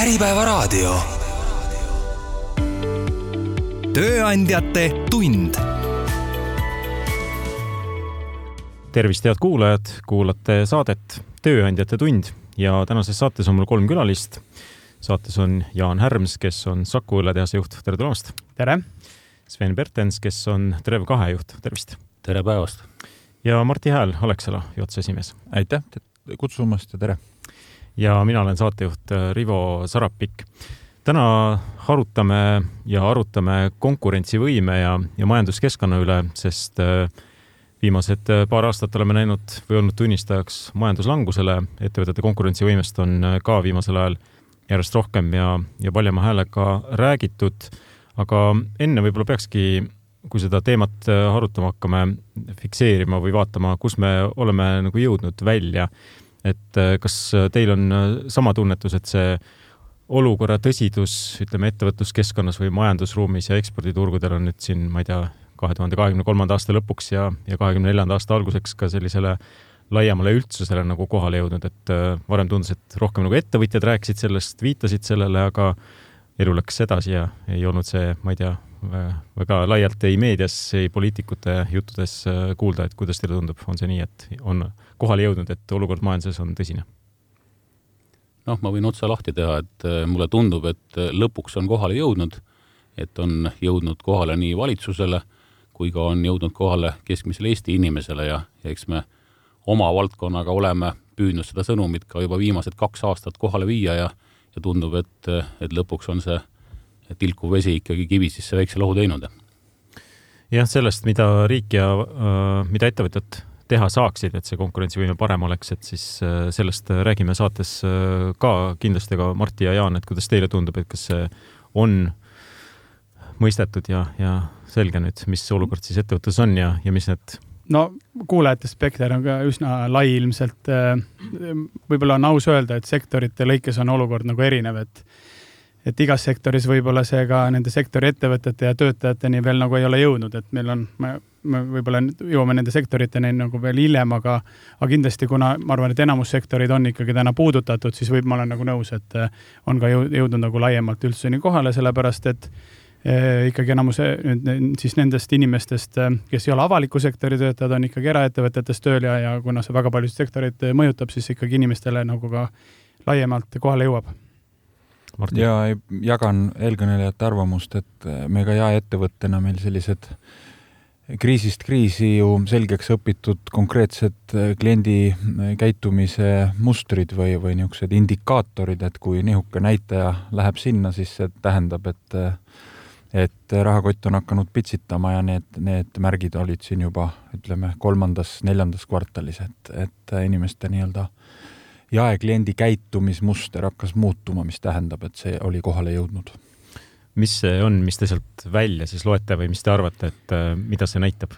Äripäevaraadio. tööandjate tund. tervist, head kuulajad, kuulate saadet Tööandjate tund ja tänases saates on mul kolm külalist. saates on Jaan Härms, kes on Saku õlletehase juht, tere tulemast. tere. Sven Bertens, kes on Trev2 juht, tervist. tere päevast. ja Martti Hääl, Alexela juhatuse esimees. aitäh kutsumast ja tere ja mina olen saatejuht äh, Rivo Sarapik. täna arutame ja arutame konkurentsivõime ja, ja majanduskeskkonna üle, sest äh, viimased äh, paar aastat oleme näinud või olnud tunnistajaks majanduslangusele, ettevõtete konkurentsivõimest on ka viimasel ajal järjest rohkem ja, ja paljema häälega räägitud. aga enne võib-olla peakski, kui seda teemat arutama hakkame, fikseerima või vaatama, kus me oleme nagu jõudnud välja et äh, kas äh, teil on äh, sama tunnetus, et see olukorra tõsidus, ütleme, ettevõtluskeskkonnas või majandusruumis ja eksporditurgudel on nüüd siin, ma ei tea, kahe tuhande kahekümne kolmanda aasta lõpuks ja, ja kahekümne neljanda aasta alguseks ka sellisele laiemale üldsusele nagu kohale jõudnud, et varem tundus, et rohkem nagu ettevõtjad rääkisid sellest, viitasid sellele, aga elu läks edasi ja ei olnud see, ma ei tea, väga laialt ei meedias, ei poliitikute juttudes kuulda, et kuidas teile tundub, on see nii, et on kohale jõudnud, et olukord majanduses on tõsine? noh, ma võin otsa lahti teha, et äh, mulle tundub, et äh, lõpuks on kohale jõudnud, et on jõudnud kohale nii valitsusele kui ka on jõudnud kohale keskmisele Eesti inimesele ja, eks me oma valdkonnaga oleme püüdnud seda sõnumit ka juba viimased kaks aastat kohale viia ja, ja tundub, et, et lõpuks on see tilkuv vesi ikkagi kivisisse väikse lohu teinud. jah, sellest, mida riik ja äh, mida ettevõtjad teha saaksid, et see konkurentsivõime parem oleks, et siis äh, sellest räägime saates äh, ka kindlasti ka Martti ja Jaan, et kuidas teile tundub, et kas see on mõistetud ja, ja selge nüüd, mis olukord siis ettevõttes on ja, ja mis need no kuulajate spekter on ka üsna lai ilmselt. Võib-olla on aus öelda, et sektorite lõikes on olukord nagu erinev, et et igas sektoris võib-olla see ka nende sektori ettevõtete ja töötajateni veel nagu ei ole jõudnud, et meil on, me võib-olla jõuame nende sektoriteni nagu veel hiljem, aga, aga kindlasti, kuna ma arvan, et enamus sektoreid on ikkagi täna puudutatud, siis võib, ma olen nagu nõus, et eh, on ka jõudnud nagu laiemalt üldsuseni kohale, sellepärast et eh, ikkagi enamus nüüd siis nendest inimestest, eh, kes ei ole avaliku sektori töötajad, on ikkagi eraettevõtetes tööl ja, ja kuna see väga paljusid sektoreid mõjutab, siis ikkagi inimestele nagu ka laiemalt kohale jõuab ja jagan eelkõnelejate arvamust, et me ka jaeettevõttena meil sellised äh, kriisist kriisi ju selgeks õpitud konkreetsed äh, kliendi äh, käitumise mustrid või, või niisugused indikaatorid, et kui niisugune näitaja läheb sinna, siis see tähendab, et äh, et rahakott on hakanud pitsitama ja need, need märgid olid siin juba ütleme, kolmandas-neljandas kvartalis, et, et inimeste nii-öelda jaekliendi käitumismuster hakkas muutuma, mis tähendab, et see oli kohale jõudnud mis see on, mis te sealt välja siis loete või mis te arvate, et äh, mida see näitab?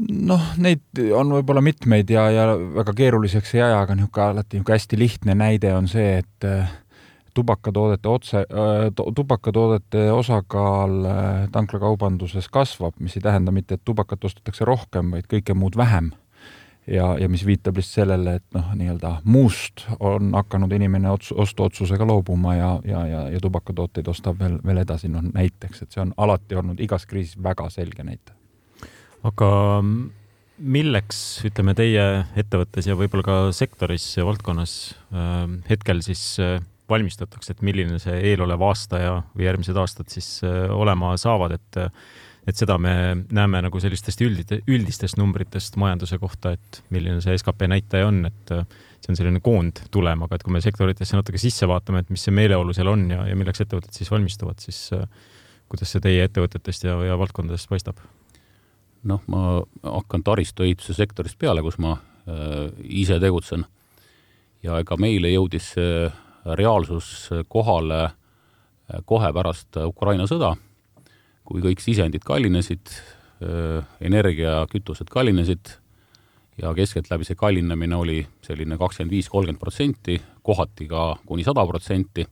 noh, neid on võib-olla mitmeid ja, ja väga keeruliseks ei aja, aga niisugune alati niisugune hästi lihtne näide on see, et äh, tubakatoodete otse äh,, tubakatoodete osakaal tanklakaubanduses kasvab, mis ei tähenda mitte, et tubakat ostetakse rohkem, vaid kõike muud vähem ja, ja mis viitab lihtsalt sellele, et noh, nii-öelda muust on hakanud inimene ots-, ostuotsusega loobuma ja, ja, ja, ja tubakatooteid ostab veel, veel edasi, noh näiteks, et see on alati olnud igas kriisis väga selge näitaja. aga milleks, ütleme, teie ettevõttes ja võib-olla ka sektoris ja valdkonnas äh, hetkel siis äh, valmistatakse, et milline see eelolev aasta ja, või järgmised aastad siis äh, olema saavad, et äh, et seda me näeme nagu sellistest üldite, üldistest numbritest majanduse kohta, et milline see skp näitaja on, et äh, see on selline koondtulem, aga et kui me sektoritesse natuke sisse vaatame, et mis see meeleolu seal on ja, ja milleks ettevõtted siis valmistuvad, siis äh, kuidas see teie ettevõtetest ja, ja valdkondadest paistab? noh, ma hakkan taristuehituse sektorist peale, kus ma äh, ise tegutsen. ja ega meile jõudis see reaalsus kohale äh, kohe pärast Ukraina sõda kui kõik sisendid kallinesid, energia, kütused kallinesid ja keskeltläbi see kallinemine oli selline kakskümmend viis, kolmkümmend protsenti, kohati ka kuni sada protsenti.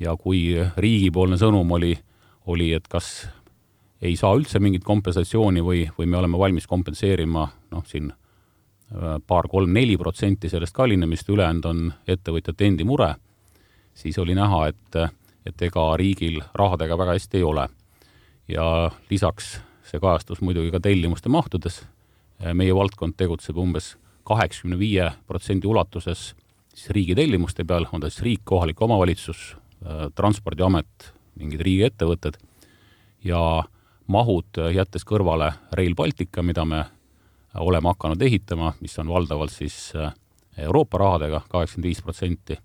ja kui riigipoolne sõnum oli, oli, et kas ei saa üldse mingit kompensatsiooni või, või me oleme valmis kompenseerima noh, siin paar-kolm-neli protsenti sellest kallinemist, ülejäänud on ettevõtjate endi mure, siis oli näha, et, et ega riigil rahadega väga hästi ei ole. Ja lisaks see kajastus muidugi ka tellimuste mahtudes, meie valdkond tegutseb umbes kaheksakümne viie protsendi ulatuses siis riigi tellimuste peal, on ta siis riik, kohalik omavalitsus, Transpordiamet, mingid riigiettevõtted. Ja mahud, jättes kõrvale Rail Baltica, mida me oleme hakanud ehitama, mis on valdavalt siis Euroopa rahadega, kaheksakümmend viis protsenti,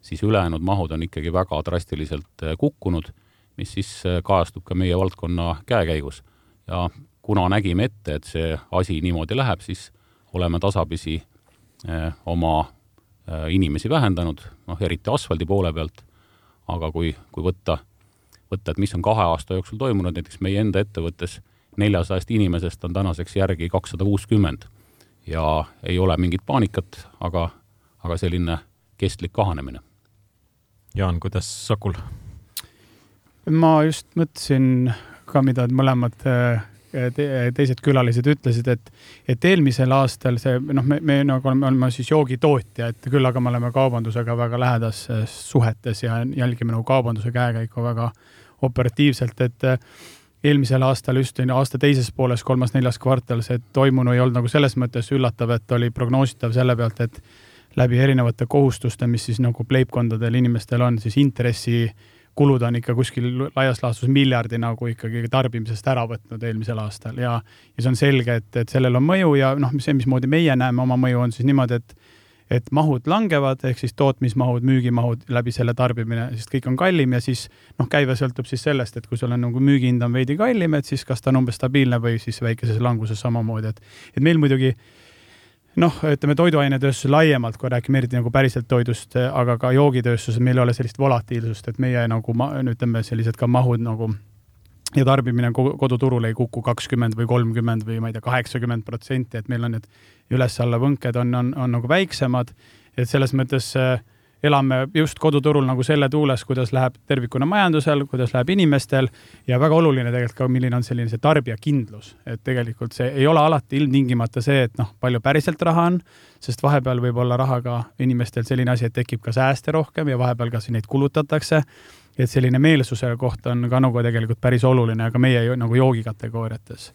siis ülejäänud mahud on ikkagi väga drastiliselt kukkunud, mis siis kajastub ka meie valdkonna käekäigus. ja kuna nägime ette, et see asi niimoodi läheb, siis oleme tasapisi eh, oma eh, inimesi vähendanud, noh eriti asfaldi poole pealt, aga kui, kui võtta, võtta, et mis on kahe aasta jooksul toimunud, näiteks meie enda ettevõttes neljasajast inimesest on tänaseks järgi kakssada kuuskümmend ja ei ole mingit paanikat, aga, aga selline kestlik kahanemine. Jaan, kuidas Sakul? Ma just mõtlesin ka, mida mõlemad eh, te, teised külalised ütlesid, et, et eelmisel aastal see noh, me, me nagu oleme, oleme siis joogitootja, et küll aga me oleme kaubandusega väga lähedases suhetes ja jälgime nagu kaubanduse käekäiku väga operatiivselt, et eelmisel aastal just aasta teises pooles, kolmas-neljas kvartal, see toimunu ei olnud nagu selles mõttes üllatav, et oli prognoositav selle pealt, et läbi erinevate kohustuste, mis siis nagu leibkondadel inimestel on, siis intressikulud on ikka kuskil laias laastus miljardi nagu ikkagi tarbimisest ära võtnud eelmisel aastal ja, ja see on selge, et, et sellel on mõju ja noh, see, mismoodi meie näeme oma mõju, on siis niimoodi, et et mahud langevad, ehk siis tootmismahud, müügimahud läbi selle tarbimine, sest kõik on kallim ja siis noh, käive sõltub siis sellest, et kui sul on nagu müügihind on veidi kallim, et siis kas ta on umbes stabiilne või siis väikeses languses samamoodi, et et meil muidugi noh, ütleme toiduainetööstus laiemalt, kui räägime eriti nagu päriselt toidust, aga ka joogitööstuses meil ei ole sellist volatiilsust, et meie nagu ütleme, sellised ka mahud nagu ja tarbimine koduturul ei kuku kakskümmend või kolmkümmend või ma ei tea, kaheksakümmend protsenti, et meil on need üles-alla võnked on, on, on nagu väiksemad, et selles mõttes äh, elame just koduturul nagu selle tuules, kuidas läheb tervikuna majandusel, kuidas läheb inimestel ja väga oluline tegelikult ka, milline on selline see tarbijakindlus, et tegelikult see ei ole alati ilmtingimata see, et noh, palju päriselt raha on, sest vahepeal võib olla rahaga inimestel selline asi, et tekib ka sääste rohkem ja vahepeal ka neid kulutatakse et selline meelsuse koht on ka nagu tegelikult päris oluline ka meie nagu joogikategooriates.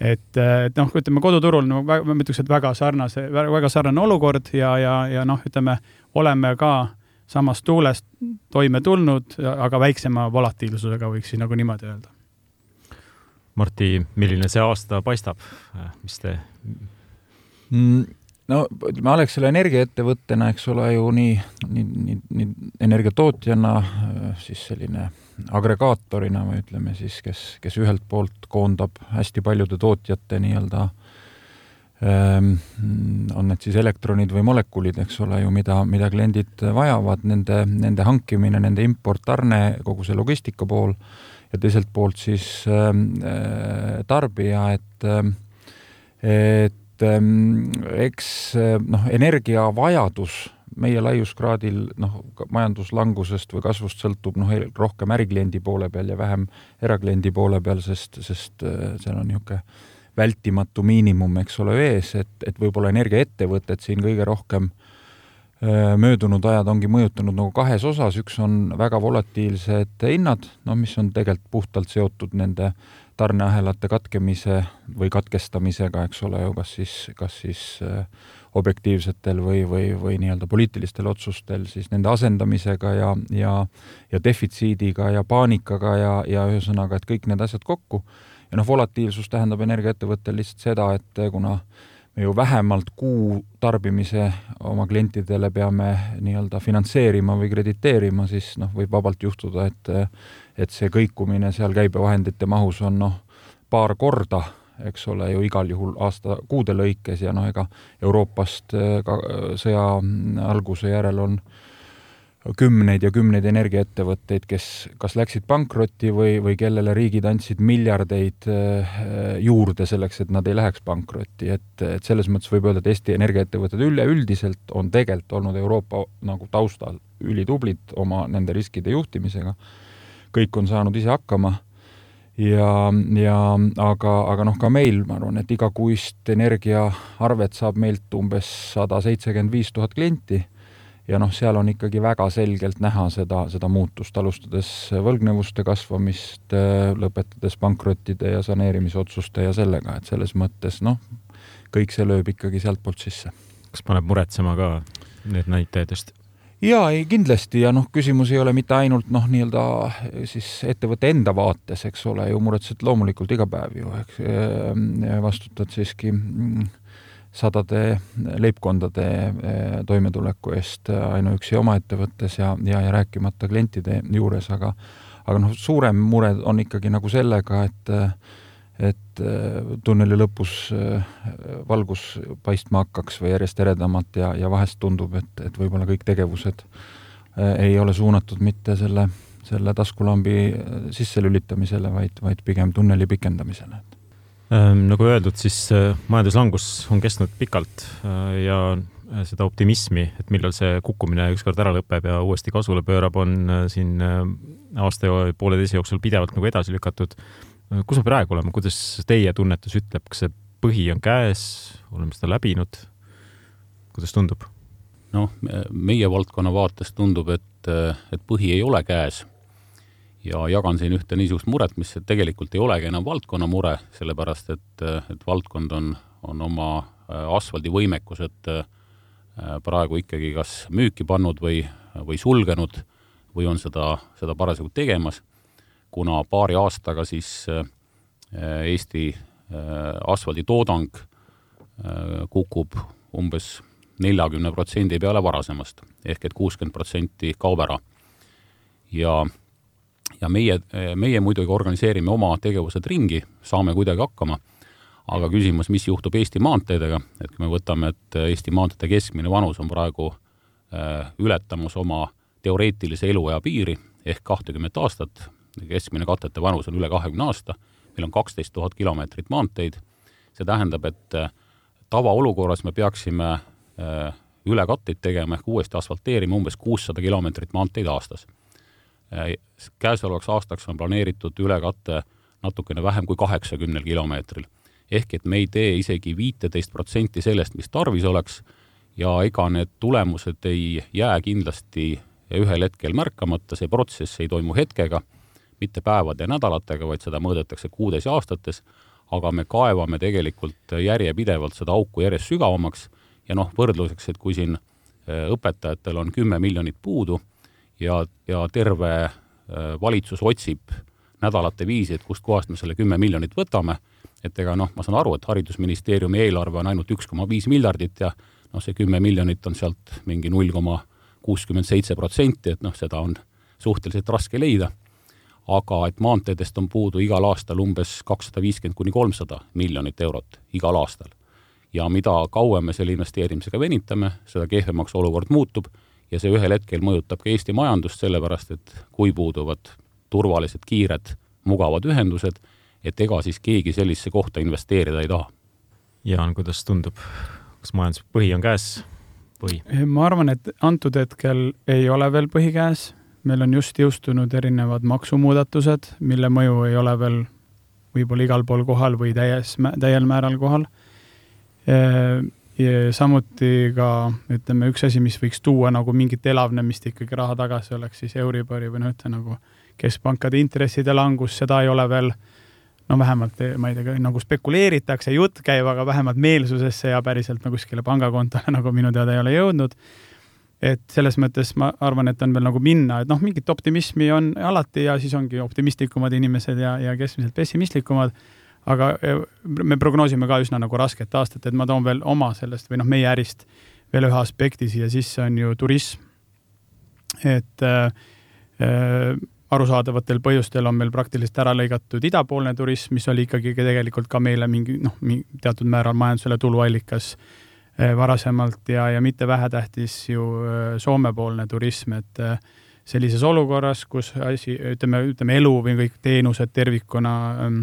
et, et noh, ütleme koduturul no, ma ütleks, et väga sarnase, väga sarnane olukord ja, ja, ja noh, ütleme, oleme ka samast tuulest toime tulnud, aga väiksema volatiilsusega võiks siis nagu niimoodi öelda. Martti, milline see aasta paistab, mis te mm.? no ütleme, Alexela energiaettevõttena, eks ole ju nii, nii, nii, nii energiatootjana, siis selline agregaatorina või ütleme siis, kes, kes ühelt poolt koondab hästi paljude tootjate nii-öelda ähm, on need siis elektronid või molekulid, eks ole ju, mida, mida kliendid vajavad, nende, nende hankimine, nende import, tarne, kogu see logistika pool ja teiselt poolt siis äh, tarbija, et äh, et Ehm, eks noh, energiavajadus meie laiuskraadil noh, majanduslangusest või kasvust sõltub noh, rohkem ärikliendi poole peal ja vähem erakliendi poole peal, sest, sest eh, seal on niisugune vältimatu miinimum, eks ole, ees, et, et võib-olla energiaettevõtted siin kõige rohkem eh, möödunud ajad ongi mõjutanud nagu kahes osas, üks on väga volatiilsed hinnad, no mis on tegelikult puhtalt seotud nende tarneahelate katkemise või katkestamisega, eks ole ju, kas siis, kas siis äh, objektiivsetel või, või, või nii-öelda poliitilistel otsustel siis nende asendamisega ja, ja, ja defitsiidiga ja paanikaga ja, ja ühesõnaga, et kõik need asjad kokku. Ja noh, volatiilsus tähendab energiaettevõttel lihtsalt seda, et kuna me ju vähemalt kuu tarbimise oma klientidele peame nii-öelda finantseerima või krediteerima, siis noh, võib vabalt juhtuda, et et see kõikumine seal käibevahendite mahus on noh, paar korda, eks ole ju igal juhul aasta kuude lõikes ja noh, ega Euroopast ka sõja alguse järel on kümneid ja kümneid energiaettevõtteid, kes kas läksid pankrotti või, või kellele riigid andsid miljardeid äh, juurde selleks, et nad ei läheks pankrotti, et, et selles mõttes võib öelda, et Eesti energiaettevõtted üleüldiselt on tegelikult olnud Euroopa nagu taustal ülitublid oma nende riskide juhtimisega. Kõik on saanud ise hakkama. Ja, ja aga, aga noh, ka meil, ma arvan, et igakuist energiaarvet saab meilt umbes sada seitsekümmend viis tuhat klienti ja noh, seal on ikkagi väga selgelt näha seda, seda muutust, alustades võlgnevuste kasvamist, lõpetades pankrottide ja saneerimisotsuste ja sellega, et selles mõttes noh, kõik see lööb ikkagi sealtpoolt sisse. kas paneb muretsema ka need näitajad just? jaa, ei kindlasti ja noh, küsimus ei ole mitte ainult noh, nii-öelda siis ettevõtte enda vaates, eks ole, ju muretsed loomulikult iga päev ju, eks vastutad siiski mm, sadade leibkondade eh, toimetuleku eest ainuüksi oma ettevõttes ja, ja, ja rääkimata klientide juures, aga aga noh, suurem mure on ikkagi nagu sellega, et et äh, tunneli lõpus äh, valgus paistma hakkaks või järjest eredamalt ja, ja vahest tundub, et, et võib-olla kõik tegevused ei ole suunatud mitte selle, selle taskulambi sisselülitamisele, vaid, vaid pigem tunneli pikendamisele. Ähm, nagu öeldud, siis majanduslangus on kestnud pikalt ja seda optimismi, et millal see kukkumine ükskord ära lõpeb ja uuesti kasvule pöörab, on siin aasta ja pooleteise jooksul pidevalt nagu edasi lükatud kus me praegu oleme, kuidas teie tunnetus ütleb, kas see põhi on käes, oleme seda läbinud? kuidas tundub? noh, meie valdkonna vaates tundub, et, et põhi ei ole käes. Ja jagan siin ühte niisugust muret, mis tegelikult ei olegi enam valdkonna mure, sellepärast et, et valdkond on, on oma äh, asfaldivõimekused äh, praegu ikkagi kas müüki pannud või, või sulgenud või on seda, seda parasjagu tegemas kuna paari aastaga siis äh, Eesti äh, asfalditoodang äh, kukub umbes neljakümne protsendi peale varasemast, ehk et kuuskümmend protsenti kaob ära. ja, ja meie, meie muidugi organiseerime oma tegevused ringi, saame kuidagi hakkama, aga küsimus, mis juhtub Eesti maanteedega, et kui me võtame, et Eesti maanteede keskmine vanus on praegu äh, ületamas oma teoreetilise eluea piiri ehk kahtekümmet aastat, keskmine katete vanus on üle kahekümne aasta, meil on kaksteist tuhat kilomeetrit maanteid, see tähendab, et äh, tavaolukorras me peaksime äh, ülekatteid tegema ehk uuesti asfalteerima umbes kuussada kilomeetrit maanteid aastas. Äh, käesolevaks aastaks on planeeritud ülekate natukene vähem kui kaheksakümnel kilomeetril. ehk et me ei tee isegi viiteist protsenti sellest, mis tarvis oleks, ja ega need tulemused ei jää kindlasti ühel hetkel märkamata, see protsess ei toimu hetkega mitte päevade ja nädalatega, vaid seda mõõdetakse kuudes ja aastates, aga me kaevame tegelikult järjepidevalt seda auku järjest sügavamaks ja noh, võrdluseks, et kui siin äh, õpetajatel on kümme miljonit puudu ja, ja terve äh, valitsus otsib nädalate viisi, et kustkohast me selle kümme miljonit võtame, et ega noh, ma saan aru, et Haridusministeeriumi eelarve on ainult üks koma viis miljardit ja noh, see kümme miljonit on sealt mingi null koma kuuskümmend seitse protsenti, et noh, seda on suhteliselt raske leida. Aga et maanteedest on puudu igal aastal umbes kakssada viiskümmend kuni kolmsada miljonit eurot igal aastal. ja mida kauem me selle investeerimisega venitame, seda kehvemaks olukord muutub ja see ühel hetkel mõjutab ka Eesti majandust, sellepärast et kui puuduvad turvalised, kiired, mugavad ühendused, et ega siis keegi sellisesse kohta investeerida ei taha. Jaan, kuidas tundub, kas majanduspõhi on käes või? ma arvan, et antud hetkel ei ole veel põhi käes meil on just jõustunud erinevad maksumuudatused, mille mõju ei ole veel võib-olla igal pool kohal või täies, täiel määral kohal. Samuti ka ütleme, üks asi, mis võiks tuua nagu mingit elavnemist ikkagi raha tagasi, oleks siis Euribori või noh, ütleme nagu keskpankade intresside langus, seda ei ole veel no vähemalt ma ei tea, nagu spekuleeritakse, jutt käib, aga vähemalt meelsusesse ja päriselt nagu kuskile pangakontole nagu minu teada ei ole jõudnud et selles mõttes ma arvan, et on veel nagu minna, et noh, mingit optimismi on alati ja siis ongi optimistlikumad inimesed ja, ja keskmiselt pessimistlikumad. Aga me prognoosime ka üsna nagu rasket aastat, et ma toon veel oma sellest või noh, meie ärist veel ühe aspekti siia sisse, on ju turism. et äh, arusaadavatel põhjustel on meil praktiliselt ära lõigatud idapoolne turism, mis oli ikkagi tegelikult ka meile mingi noh, teatud määral majandusele tuluallikas Eh, varasemalt ja, ja mitte vähetähtis ju eh, Soome-poolne turism, et sellises olukorras, kus asi, ütleme, ütleme elu või kõik teenused tervikuna ehm,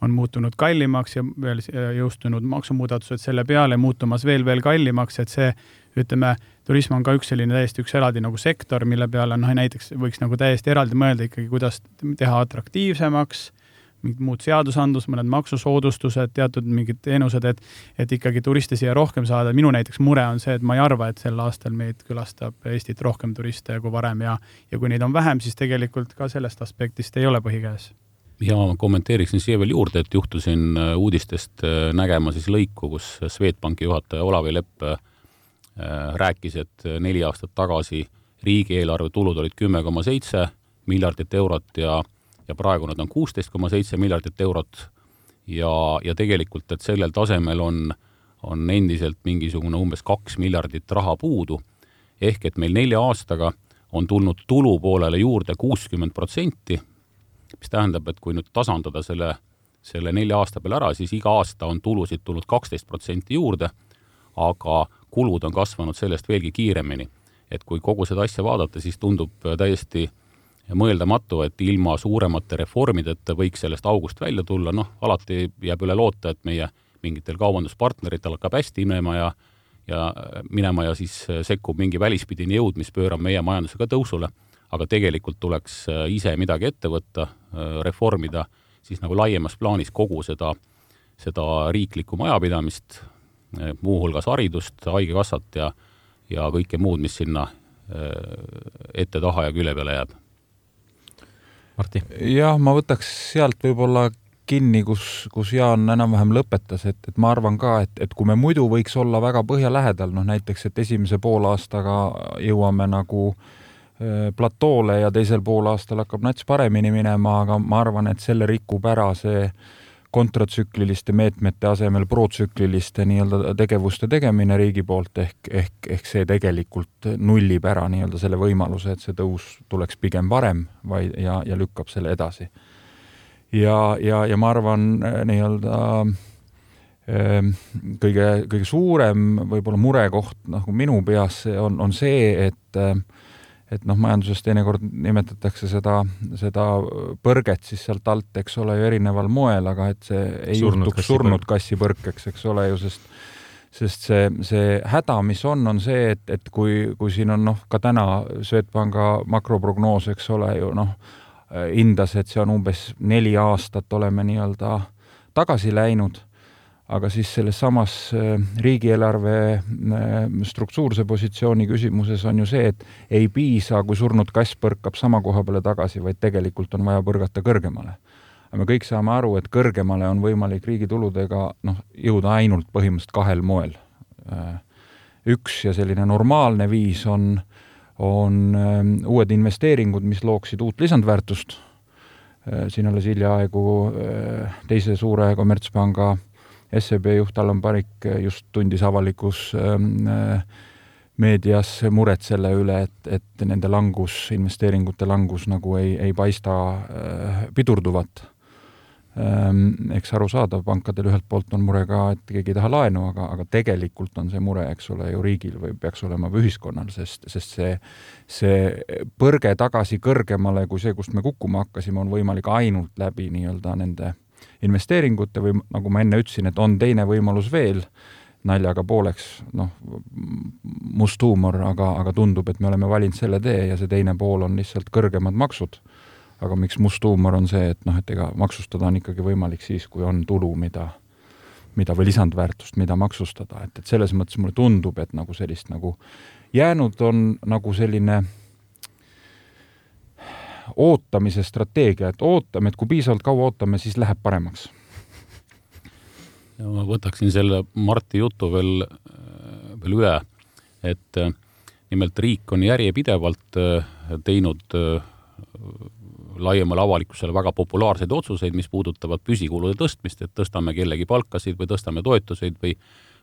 on muutunud kallimaks ja veel jõustunud maksumuudatused selle peale, muutumas veel, veel kallimaks, et see, ütleme, turism on ka üks selline täiesti üks eraldi nagu sektor, mille peale noh, näiteks võiks nagu täiesti eraldi mõelda ikkagi, kuidas teha atraktiivsemaks mingid muud seadusandlus, mõned maksusoodustused, teatud mingid teenused, et et ikkagi turiste siia rohkem saada. minu näiteks mure on see, et ma ei arva, et sel aastal meid külastab Eestit rohkem turiste kui varem ja ja kui neid on vähem, siis tegelikult ka sellest aspektist ei ole põhi käes ja ma kommenteeriksin siia veel juurde, et juhtusin äh, uudistest äh, nägema siis lõiku, kus Swedbanki juhataja Olavi Lepp äh, rääkis, et neli aastat tagasi riigieelarve tulud olid kümme koma seitse miljardit eurot ja, ja praegu nad on kuusteist koma seitse miljardit eurot. ja, ja tegelikult, et sellel tasemel on, on endiselt mingisugune umbes kaks miljardit raha puudu. ehk et meil nelja aastaga on tulnud tulu poolele juurde kuuskümmend protsenti, mis tähendab, et kui nüüd tasandada selle, selle nelja aasta peale ära, siis iga aasta on tulusid tulnud kaksteist protsenti juurde, aga kulud on kasvanud sellest veelgi kiiremini. Et kui kogu seda asja vaadata, siis tundub täiesti mõeldamatu, et ilma suuremate reformideta võiks sellest august välja tulla, noh, alati jääb üle loota, et meie mingitel kaubanduspartneritel hakkab hästi minema ja ja minema ja siis sekkub mingi välispidine jõud, mis pöörab meie majanduse ka tõusule, aga tegelikult tuleks ise midagi ette võtta, reformida siis nagu laiemas plaanis kogu seda, seda riiklikku majapidamist, muuhulgas haridust, haigekassat ja ja kõike muud, mis sinna äh, ette, taha ja külje peale jääb. Martti? jah, ma võtaks sealt võib-olla kinni, kus, kus Jaan enam-vähem lõpetas, et, et ma arvan ka, et, et kui me muidu võiks olla väga põhja lähedal, noh näiteks, et esimese poolaastaga jõuame nagu äh, platoole ja teisel poolaastal hakkab nats paremini minema, aga ma arvan, et selle rikub ära see äh, kontratsükliliste meetmete asemel protsükliliste nii-öelda tegevuste tegemine riigi poolt ehk, ehk, ehk see tegelikult nullib ära nii-öelda selle võimaluse, et see tõus tuleks pigem varem, vaid ja, ja lükkab selle edasi. ja, ja, ja ma arvan äh, nii-öelda ähm, kõige, kõige suurem võib-olla murekoht nagu minu peas on, on see, et äh, et noh, majanduses teinekord nimetatakse seda, seda põrget siis sealt alt, eks ole, ju erineval moel, aga et see ei surnud juhtuks kassi surnud kassipõrkeks, eks ole ju, sest sest see, see häda, mis on, on see, et, et kui, kui siin on noh, ka täna Swedbanka makroprognoos, eks ole ju noh, hindas, et see on umbes neli aastat oleme nii-öelda tagasi läinud aga siis selles samas äh, riigieelarve äh, struktuurse positsiooni küsimuses on ju see, et ei piisa, kui surnud kass põrkab sama koha peale tagasi, vaid tegelikult on vaja põrgata kõrgemale. aga me kõik saame aru, et kõrgemale on võimalik riigi tuludega noh, jõuda ainult põhimõtteliselt kahel moel. Äh, üks ja selline normaalne viis on, on uued investeeringud, mis looksid uut lisandväärtust. siin alles hiljaaegu teise suure kommertspanga SEB juht Allan Parik just tundis avalikus ähm, äh, meedias muret selle üle, et, et nende langus, investeeringute langus nagu ei, ei paista äh, pidurduvat. Ähm, eks arusaadav, pankadel ühelt poolt on mure ka, et keegi ei taha laenu, aga, aga tegelikult on see mure, eks ole, ju riigil või peaks olema või ühiskonnal, sest, sest see, see põrge tagasi kõrgemale kui see, kust me kukkuma hakkasime, on võimalik ainult läbi nii-öelda nende äh, investeeringute või nagu ma enne ütlesin, et on teine võimalus veel, naljaga pooleks, noh, must huumor, aga, aga tundub, et me oleme valinud selle tee ja see teine pool on lihtsalt kõrgemad maksud. aga miks must huumor on see, et noh, et ega maksustada on ikkagi võimalik siis, kui on tulu, mida, mida või lisandväärtust, mida maksustada, et, et selles mõttes mulle tundub, et nagu sellist nagu jäänud on nagu selline ootamise strateegia, et ootame, et kui piisavalt kaua ootame, siis läheb paremaks. ma võtaksin selle Marti jutu veel, veel üle, et äh, nimelt riik on järjepidevalt äh, teinud äh, laiemale avalikkusele väga populaarseid otsuseid, mis puudutavad püsikulude tõstmist, et tõstame kellegi palkasid või tõstame toetuseid või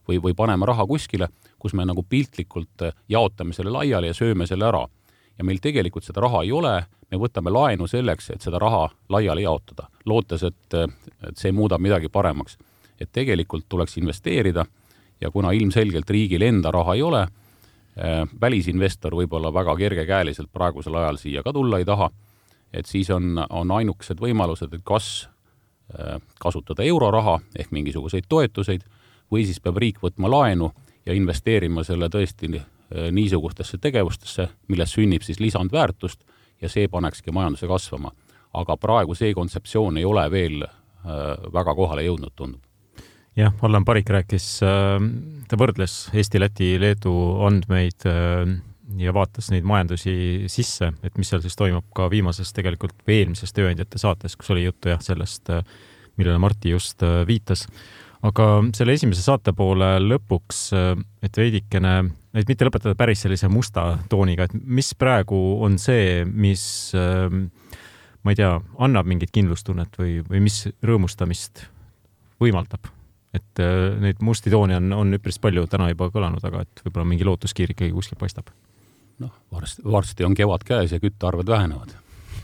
või, või paneme raha kuskile, kus me nagu piltlikult jaotame selle laiali ja sööme selle ära ja meil tegelikult seda raha ei ole, me võtame laenu selleks, et seda raha laiali jaotada, lootes, et, et see muudab midagi paremaks. et tegelikult tuleks investeerida ja kuna ilmselgelt riigil enda raha ei ole äh,, välisinvestor võib-olla väga kergekäeliselt praegusel ajal siia ka tulla ei taha, et siis on, on ainukesed võimalused, et kas äh, kasutada euroraha ehk mingisuguseid toetuseid või siis peab riik võtma laenu ja investeerima selle tõesti niisugustesse tegevustesse, millest sünnib siis lisandväärtust ja see panekski majanduse kasvama. aga praegu see kontseptsioon ei ole veel väga kohale jõudnud, tundub jah, Allan Parik rääkis, ta võrdles Eesti, Läti, Leedu andmeid ja vaatas neid majandusi sisse, et mis seal siis toimub ka viimases tegelikult või eelmises tööandjate saates, kus oli juttu jah, sellest, millele Martti just viitas aga selle esimese saate poole lõpuks, et veidikene, et mitte lõpetada päris sellise musta tooniga, et mis praegu on see, mis ma ei tea, annab mingit kindlustunnet või, või mis rõõmustamist võimaldab? et neid musti toone on, on üpris palju täna juba kõlanud, aga et võib-olla mingi lootuskiir ikkagi kuskil paistab. noh, varsti, varsti on kevad käes ja küttearved vähenevad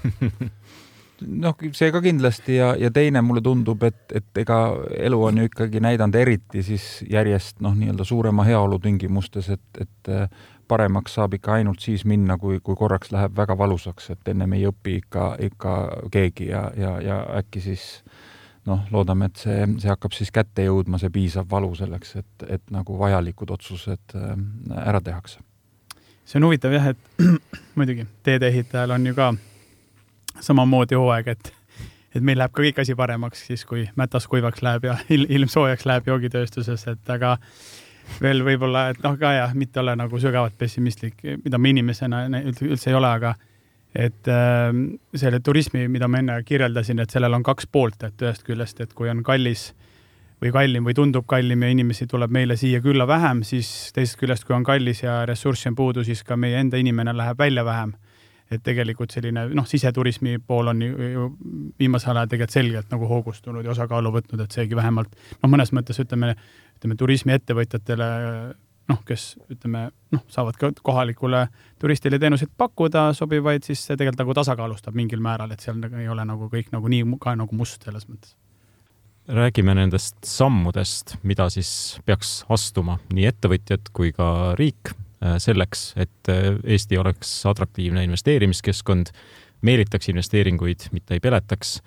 noh, see ka kindlasti ja, ja teine mulle tundub, et, et ega elu on ju ikkagi näidanud eriti siis järjest noh, nii-öelda suurema heaolu tingimustes, et, et äh, paremaks saab ikka ainult siis minna, kui, kui korraks läheb väga valusaks, et ennem ei õpi ikka, ikka keegi ja, ja, ja äkki siis noh, loodame, et see, see hakkab siis kätte jõudma, see piisav valu selleks, et, et nagu vajalikud otsused äh, ära tehakse. see on huvitav jah, et muidugi teedeehitajal on ju ka samamoodi hooaeg, et, et meil läheb ka kõik asi paremaks siis, kui mätas kuivaks läheb ja ilm soojaks läheb joogitööstuses, et aga veel võib-olla, et noh, ka jah, mitte olla nagu sügavalt pessimistlik, mida ma inimesena üldse ei ole, aga et äh, selle turismi, mida ma enne kirjeldasin, et sellel on kaks poolt, et ühest küljest, et kui on kallis või kallim või tundub kallim ja inimesi tuleb meile siia külla vähem, siis teisest küljest, kui on kallis ja ressurssi on puudu, siis ka meie enda inimene läheb välja vähem et tegelikult selline noh, siseturismi pool on ju, viimasel ajal tegelikult selgelt nagu hoogustunud ja osakaalu võtnud, et seegi vähemalt noh, mõnes mõttes ütleme, ütleme turismiettevõtjatele noh, kes ütleme noh, saavad ka kohalikule turistile teenuseid pakkuda sobivaid, siis see tegelikult nagu tasakaalustab mingil määral, et seal nagu ei ole nagu kõik nagu nii ka nagu must selles mõttes. Räägime nendest sammudest, mida siis peaks astuma nii ettevõtjad kui ka riik selleks, et äh, Eesti oleks atraktiivne investeerimiskeskkond, meelitaks investeeringuid, mitte ei peletaks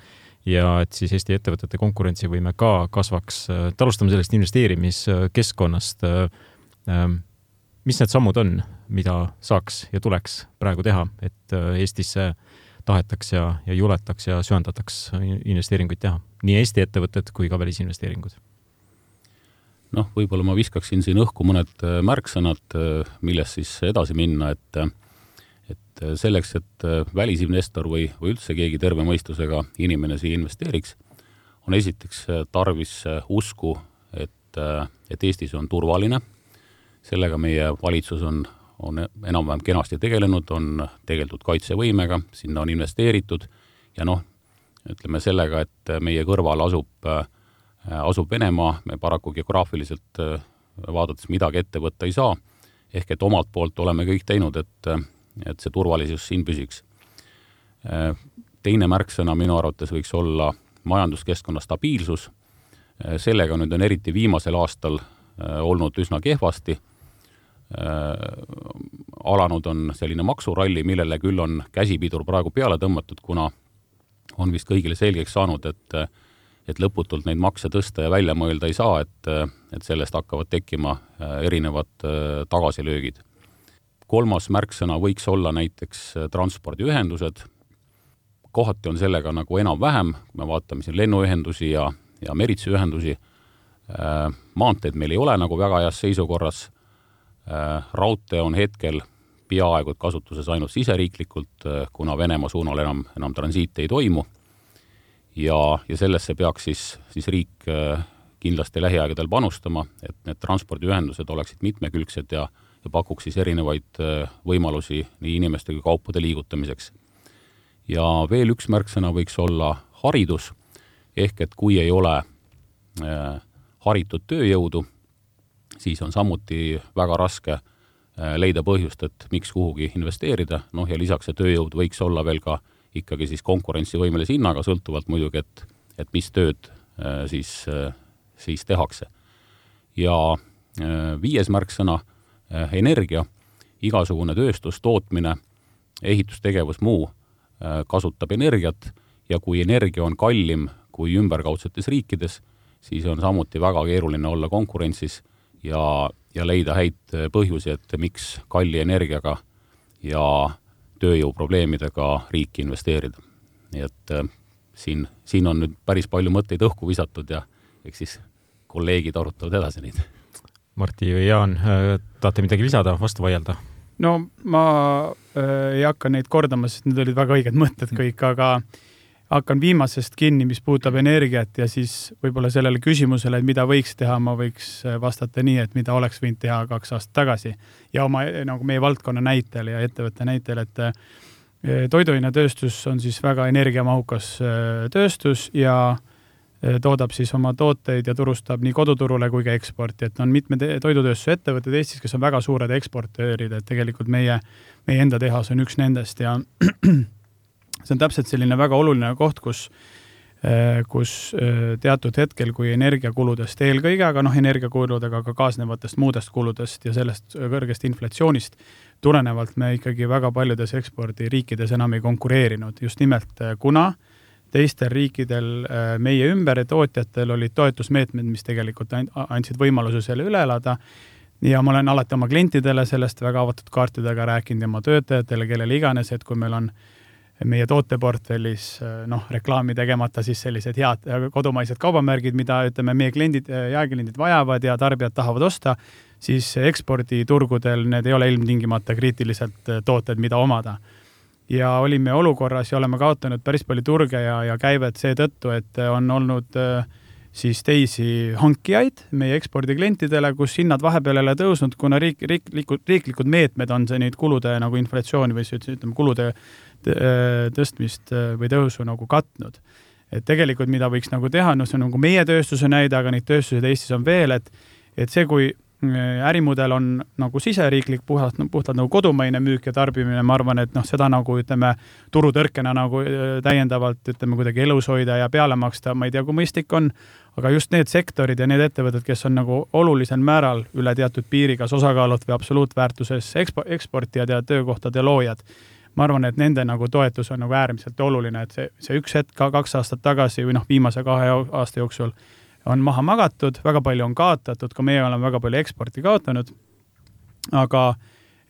ja et siis Eesti ettevõtete konkurentsivõime ka kasvaks. et äh, alustame sellest investeerimiskeskkonnast. Ähm, mis need sammud on, mida saaks ja tuleks praegu teha, et Eestisse tahetaks ja, ja juletaks ja söandataks investeeringuid teha, nii Eesti ettevõtted kui ka välisinvesteeringud noh, võib-olla ma viskaksin siin õhku mõned äh, märksõnad, äh, millest siis edasi minna, et äh, et selleks, et välisinvestor või, või üldse keegi terve mõistusega inimene siia investeeriks, on esiteks tarvis usku, et, et Eestis on turvaline, sellega meie valitsus on, on enam-vähem kenasti tegelenud, on tegeldud kaitsevõimega, sinna on investeeritud ja noh, ütleme sellega, et meie kõrval asub äh, asub Venemaa, me paraku geograafiliselt äh, vaadates midagi ette võtta ei saa, ehk et omalt poolt oleme kõik teinud, et, äh, et see turvalisus siin püsiks. Teine märksõna minu arvates võiks olla majanduskeskkonna stabiilsus, sellega nüüd on eriti viimasel aastal olnud üsna kehvasti, alanud on selline maksuralli, millele küll on käsipidur praegu peale tõmmatud, kuna on vist kõigile selgeks saanud, et et lõputult neid makse tõsta ja välja mõelda ei saa, et, et sellest hakkavad tekkima äh, erinevad äh, tagasilöögid. kolmas märksõna võiks olla näiteks äh, transpordiühendused, kohati on sellega nagu enam-vähem, kui me vaatame siin lennuühendusi ja, ja meritsüühendusi, maanteed meil ei ole nagu väga heas seisukorras, raudtee on hetkel peaaegu et kasutuses ainult siseriiklikult, kuna Venemaa suunal enam, enam transiiti ei toimu ja, ja sellesse peaks siis, siis riik äh, kindlasti lähiaegadel panustama, et need transpordiühendused oleksid mitmekülgsed ja, ja pakuks siis erinevaid äh, võimalusi nii inimeste kui kaupade liigutamiseks. ja veel üks märksõna võiks olla haridus, ehk et kui ei ole äh, haritud tööjõudu, siis on samuti väga raske äh, leida põhjust, et miks kuhugi investeerida, noh ja lisaks see tööjõud võiks olla veel ka äh, ikkagi siis konkurentsivõimelise hinnaga, sõltuvalt muidugi, et, et mis tööd äh, siis, äh, siis tehakse. ja äh, viies märksõna, energia, igasugune tööstus, tootmine, ehitustegevus, muu kasutab energiat ja kui energia on kallim kui ümberkaudsetes riikides, siis on samuti väga keeruline olla konkurentsis ja, ja leida häid põhjusi, et miks kalli energiaga ja tööjõuprobleemidega riiki investeerida. nii et äh, siin, siin on nüüd päris palju mõtteid õhku visatud ja eks siis kolleegid arutavad edasi neid. Martti või Jaan, äh, tahate midagi lisada, vastu vaielda? no ma äh, ei hakka neid kordama, sest need olid väga õiged mõtted kõik, aga hakkan viimasest kinni, mis puudutab energiat ja siis võib-olla sellele küsimusele, et mida võiks teha, ma võiks äh, vastata nii, et mida oleks võinud teha kaks aastat tagasi. Ja oma nagu meie valdkonna näitel ja ettevõtte näitel, et toiduainetööstus on siis väga energiamahukas tööstus ja toodab siis oma tooteid ja turustab nii koduturule kui ka eksporti, et on mitmed toidutööstuse ettevõtted Eestis, kes on väga suured eksportöörid, et tegelikult meie, meie enda tehas on üks nendest ja see on täpselt selline väga oluline koht, kus kus teatud hetkel, kui energiakuludest eelkõige, aga noh, energiakuludega ka kaasnevatest muudest kuludest ja sellest kõrgest inflatsioonist tulenevalt me ikkagi väga paljudes ekspordiriikides enam ei konkureerinud, just nimelt kuna teistel riikidel äh, meie ümber ja tootjatel olid toetusmeetmed, mis tegelikult andsid võimaluse selle üle elada. ja ma olen alati oma klientidele sellest väga avatud kaartidega rääkinud ja oma töötajatele, kellele iganes, et kui meil on meie tooteportfellis äh, noh, reklaami tegemata siis sellised head äh, kodumaised kaubamärgid, mida ütleme, meie kliendid, jaekliendid vajavad ja tarbijad tahavad osta, siis eksporditurgudel need ei ole ilmtingimata kriitiliselt tooted, mida omada. Ja olime olukorras ja oleme kaotanud päris palju turge ja, ja käivet seetõttu, et on olnud äh, siis teisi hankijaid meie ekspordiklientidele, kus hinnad vahepeal ei ole tõusnud, kuna riik, riiklikud, riiklikud meetmed on see neid kulude nagu inflatsiooni või siis ütleme, kulude äh, tõstmist äh, või tõusu nagu katnud. et tegelikult, mida võiks nagu teha, noh, see on nagu meie tööstuse näide, aga neid tööstuseid Eestis on veel, et et see, kui ärimudel on nagu siseriiklik, puhtalt, puhtalt nagu kodumaine müük ja tarbimine, ma arvan, et noh, seda nagu ütleme, turutõrkena nagu äh, täiendavalt ütleme kuidagi elus hoida ja peale maksta, ma ei tea, kui mõistlik on, aga just need sektorid ja need ettevõtted, kes on nagu olulisel määral üle teatud piiri, kas osakaalult või absoluutväärtuses ekspo-, eksportijad ja töökohtade loojad, ma arvan, et nende nagu toetus on nagu äärmiselt oluline, et see, see üks hetk ka kaks aastat tagasi või noh, viimase kahe aasta jooksul on maha magatud, väga palju on kaotatud, ka meie oleme väga palju eksporti kaotanud. aga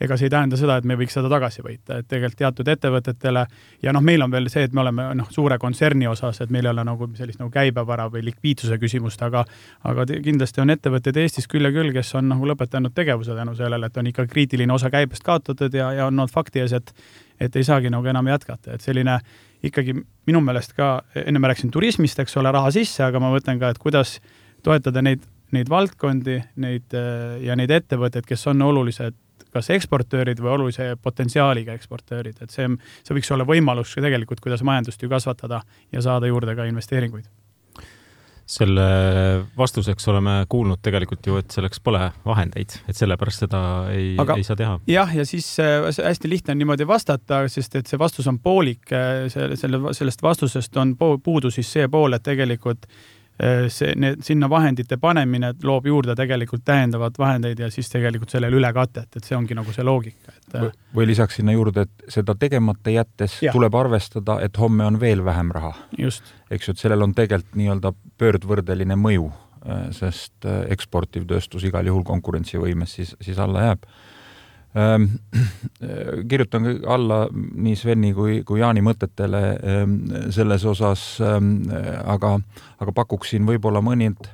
ega see ei tähenda seda, et me võiks seda tagasi võita, et tegelikult teatud ettevõtetele ja noh, meil on veel see, et me oleme noh, suure kontserni osas, et meil ei ole nagu sellist nagu käibevara või likviidsuse küsimust, aga aga kindlasti on ettevõtteid Eestis küll ja küll, kes on nagu lõpetanud tegevuse tänu sellele, et on ikka kriitiline osa käibest kaotatud ja, ja on olnud fakti ees, et et ei saagi nagu enam jätkata, et selline ikkagi minu meelest ka, enne ma rääkisin turismist, eks ole, raha sisse, aga ma mõtlen ka, et kuidas toetada neid, neid valdkondi, neid ja neid ettevõtteid, kes on olulised kas eksportöörid või olulise potentsiaaliga eksportöörid, et see, see võiks olla võimalus tegelikult, kuidas majandust ju kasvatada ja saada juurde ka investeeringuid selle vastuseks oleme kuulnud tegelikult ju, et selleks pole vahendeid, et sellepärast seda ei, ei saa teha. jah, ja siis äh, hästi lihtne on niimoodi vastata, sest et see vastus on poolik, äh, selle, selle, sellest vastusest on puudu siis see pool, et tegelikult Äh, see, need, sinna vahendite panemine loob juurde tegelikult täiendavad vahendeid ja siis tegelikult sellele ülekatet, et see ongi nagu see loogika, et või, või lisaks sinna juurde, et seda tegemata jättes ja. tuleb arvestada, et homme on veel vähem raha. eks ju, et sellel on tegelikult nii-öelda pöördvõrdeline mõju, äh, sest äh, eksportiv tööstus igal juhul konkurentsivõimes siis, siis alla jääb kirjutan alla nii Sveni kui, kui Jaani mõtetele ehm, selles osas, ehm, aga, aga pakuksin võib-olla mõned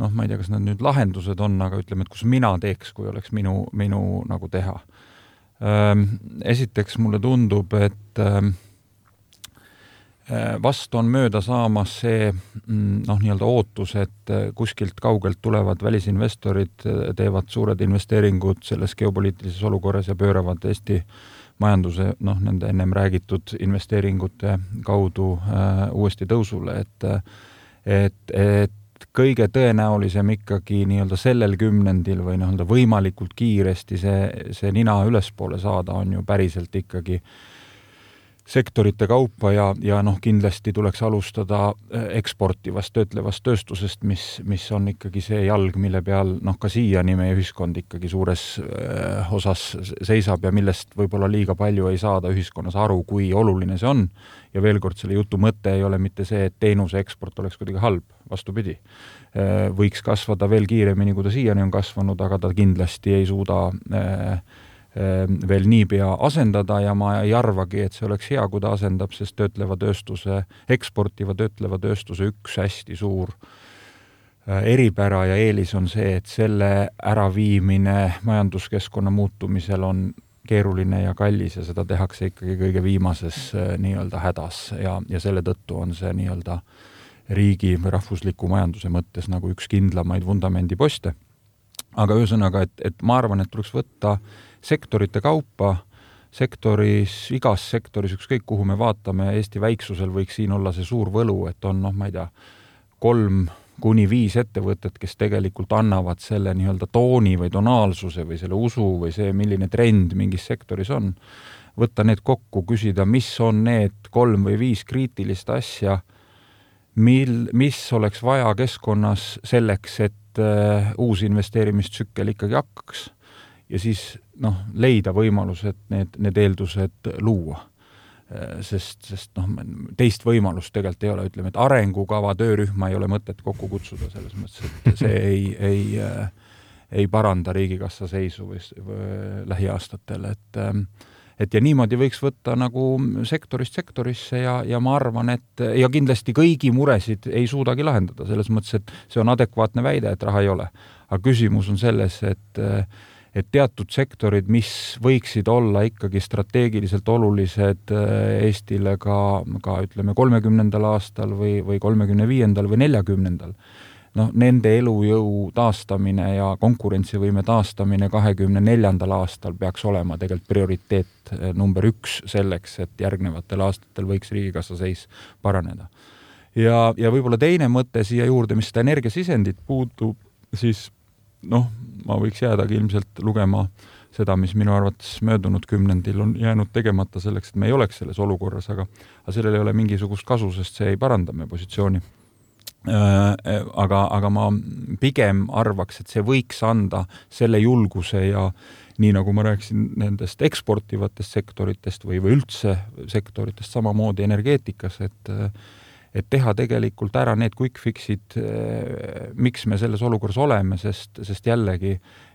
noh, ma ei tea, kas need nüüd lahendused on, aga ütleme, et kus mina teeks, kui oleks minu, minu nagu teha. esiteks mulle tundub, et Äh, vast on mööda saamas see mm, noh, nii-öelda ootus, et äh, kuskilt kaugelt tulevad välisinvestorid, äh, teevad suured investeeringud selles geopoliitilises olukorras ja pööravad Eesti majanduse noh, nende ennem räägitud investeeringute kaudu äh, uuesti tõusule, et et, et kõige tõenäolisem ikkagi nii-öelda sellel kümnendil või nii-öelda võimalikult kiiresti see, see nina ülespoole saada, on ju päriselt ikkagi äh, sektorite kaupa ja, ja noh, kindlasti tuleks alustada äh, eksportivast töötlevast tööstusest, mis, mis on ikkagi see jalg, mille peal noh, ka siiani meie ühiskond ikkagi suures äh, osas seisab ja millest võib-olla liiga palju ei saada ühiskonnas aru, kui oluline see on. ja veel kord, selle jutu mõte ei ole mitte see, et teenuse eksport oleks kuidagi halb, vastupidi. Äh, võiks kasvada veel kiiremini, kui ta siiani on kasvanud, aga ta kindlasti ei suuda äh, veel niipea asendada ja ma ei arvagi, et see oleks hea, kui ta asendab, sest töötleva tööstuse, eksportiva töötleva tööstuse üks hästi suur eripära ja eelis on see, et selle äraviimine majanduskeskkonna muutumisel on keeruline ja kallis ja seda tehakse ikkagi kõige viimases äh, nii-öelda hädas ja, ja selle tõttu on see nii-öelda riigi või rahvusliku majanduse mõttes nagu üks kindlamaid vundamendiposte. Aga ühesõnaga, et, et ma arvan, et tuleks võtta sektorite kaupa, sektoris, igas sektoris, ükskõik kuhu me vaatame, Eesti väiksusel võiks siin olla see suur võlu, et on noh, ma ei tea, kolm kuni viis ettevõtet, kes tegelikult annavad selle nii-öelda tooni või tonaalsuse või selle usu või see, milline trend mingis sektoris on, võtta need kokku, küsida, mis on need kolm või viis kriitilist asja, mil, mis oleks vaja keskkonnas selleks, et uh, uus investeerimistsükkel ikkagi hakkaks ja siis noh, leida võimalused need, need eeldused luua. Äh, sest, sest noh, teist võimalust tegelikult ei ole, ütleme, et arengukava töörühma ei ole mõtet kokku kutsuda, selles mõttes, et see ei, ei äh, ei paranda Riigikassa seisu või, või lähiaastatel, et ähm, et ja niimoodi võiks võtta nagu sektorist sektorisse ja, ja ma arvan, et ja kindlasti kõigi muresid ei suudagi lahendada, selles mõttes, et see on adekvaatne väide, et raha ei ole. aga küsimus on selles, et et teatud sektorid, mis võiksid olla ikkagi strateegiliselt olulised äh, Eestile ka, ka ütleme, kolmekümnendal aastal või, või kolmekümne viiendal või neljakümnendal, noh, nende elujõu taastamine ja konkurentsivõime taastamine kahekümne neljandal aastal peaks olema tegelikult prioriteet äh, number üks selleks, et järgnevatel aastatel võiks Riigikassa seis paraneda. ja, ja võib-olla teine mõte siia juurde, mis seda energiasisendit puutub, siis noh, ma võiks jäädagi ilmselt lugema seda, mis minu arvates möödunud kümnendil on jäänud tegemata selleks, et me ei oleks selles olukorras, aga aga sellel ei ole mingisugust kasu, sest see ei paranda meie positsiooni. Äh, aga, aga ma pigem arvaks, et see võiks anda selle julguse ja nii nagu ma rääkisin nendest eksportivatest sektoritest või, või üldse sektoritest, samamoodi energeetikas, et et teha tegelikult ära need quick fix'id, eh, miks me selles olukorras oleme, sest, sest jällegi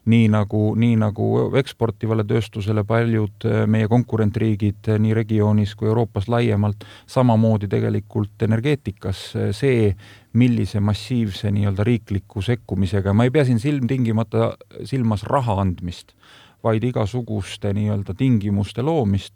nii nagu, nii nagu eksportivale tööstusele paljud meie konkurentriigid nii regioonis kui Euroopas laiemalt, samamoodi tegelikult energeetikas see, millise massiivse nii-öelda riikliku sekkumisega, ma ei pea siin silmtingimata silmas raha andmist, vaid igasuguste nii-öelda tingimuste loomist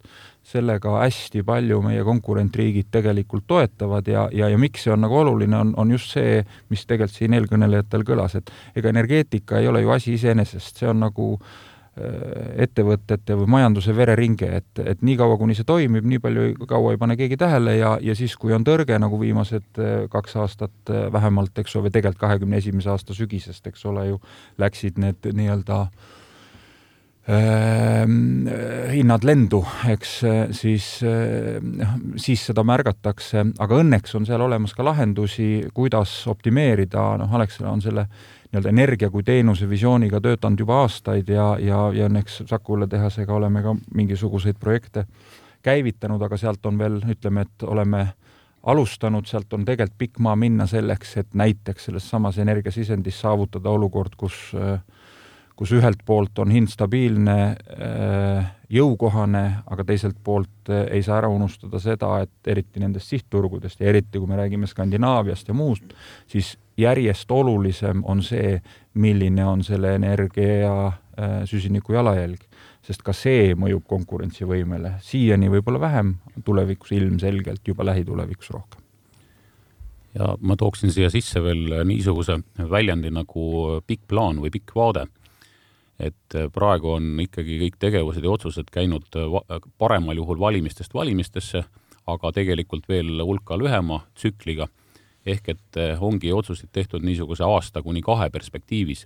sellega hästi palju meie konkurentriigid tegelikult toetavad ja, ja, ja miks see on nagu oluline, on, on just see, mis tegelikult siin eelkõnelejatel kõlas, et ega energeetika ei ole ju asi iseenesest, see on nagu äh, ettevõtete või majanduse vereringe, et, et niikaua, kuni see toimib, nii palju kaua ei pane keegi tähele ja, ja siis, kui on tõrge, nagu viimased äh, kaks aastat äh, vähemalt, eks ole, või tegelikult kahekümne esimese aasta sügisest, eks ole ju, läksid need nii-öelda äh, hinnad lendu, eks siis, noh, siis seda märgatakse, aga õnneks on seal olemas ka lahendusi, kuidas optimeerida, noh, Alexela on selle nii-öelda energia kui teenuse visiooniga töötanud juba aastaid ja, ja, ja õnneks Saku õlletehasega oleme ka mingisuguseid projekte käivitanud, aga sealt on veel, ütleme, et oleme alustanud, sealt on tegelikult pikk maa minna selleks, et näiteks selles samas energiasisendis saavutada olukord, kus äh, kus ühelt poolt on hind stabiilne, äh, jõukohane, aga teiselt poolt äh, ei saa ära unustada seda, et eriti nendest sihtturgudest ja eriti, kui me räägime Skandinaaviast ja muust, siis järjest olulisem on see, milline on selle energia äh, süsiniku jalajälg, sest ka see mõjub konkurentsivõimele, siiani võib-olla vähem, tulevikus ilmselgelt juba lähitulevikus rohkem. Ja ma tooksin siia sisse veel niisuguse väljendi nagu pikk plaan või pikk vaade et äh, praegu on ikkagi kõik tegevused ja otsused käinud äh, paremal juhul valimistest valimistesse, aga tegelikult veel hulka lühema tsükliga. ehk et äh, ongi otsuseid tehtud niisuguse aasta kuni kahe perspektiivis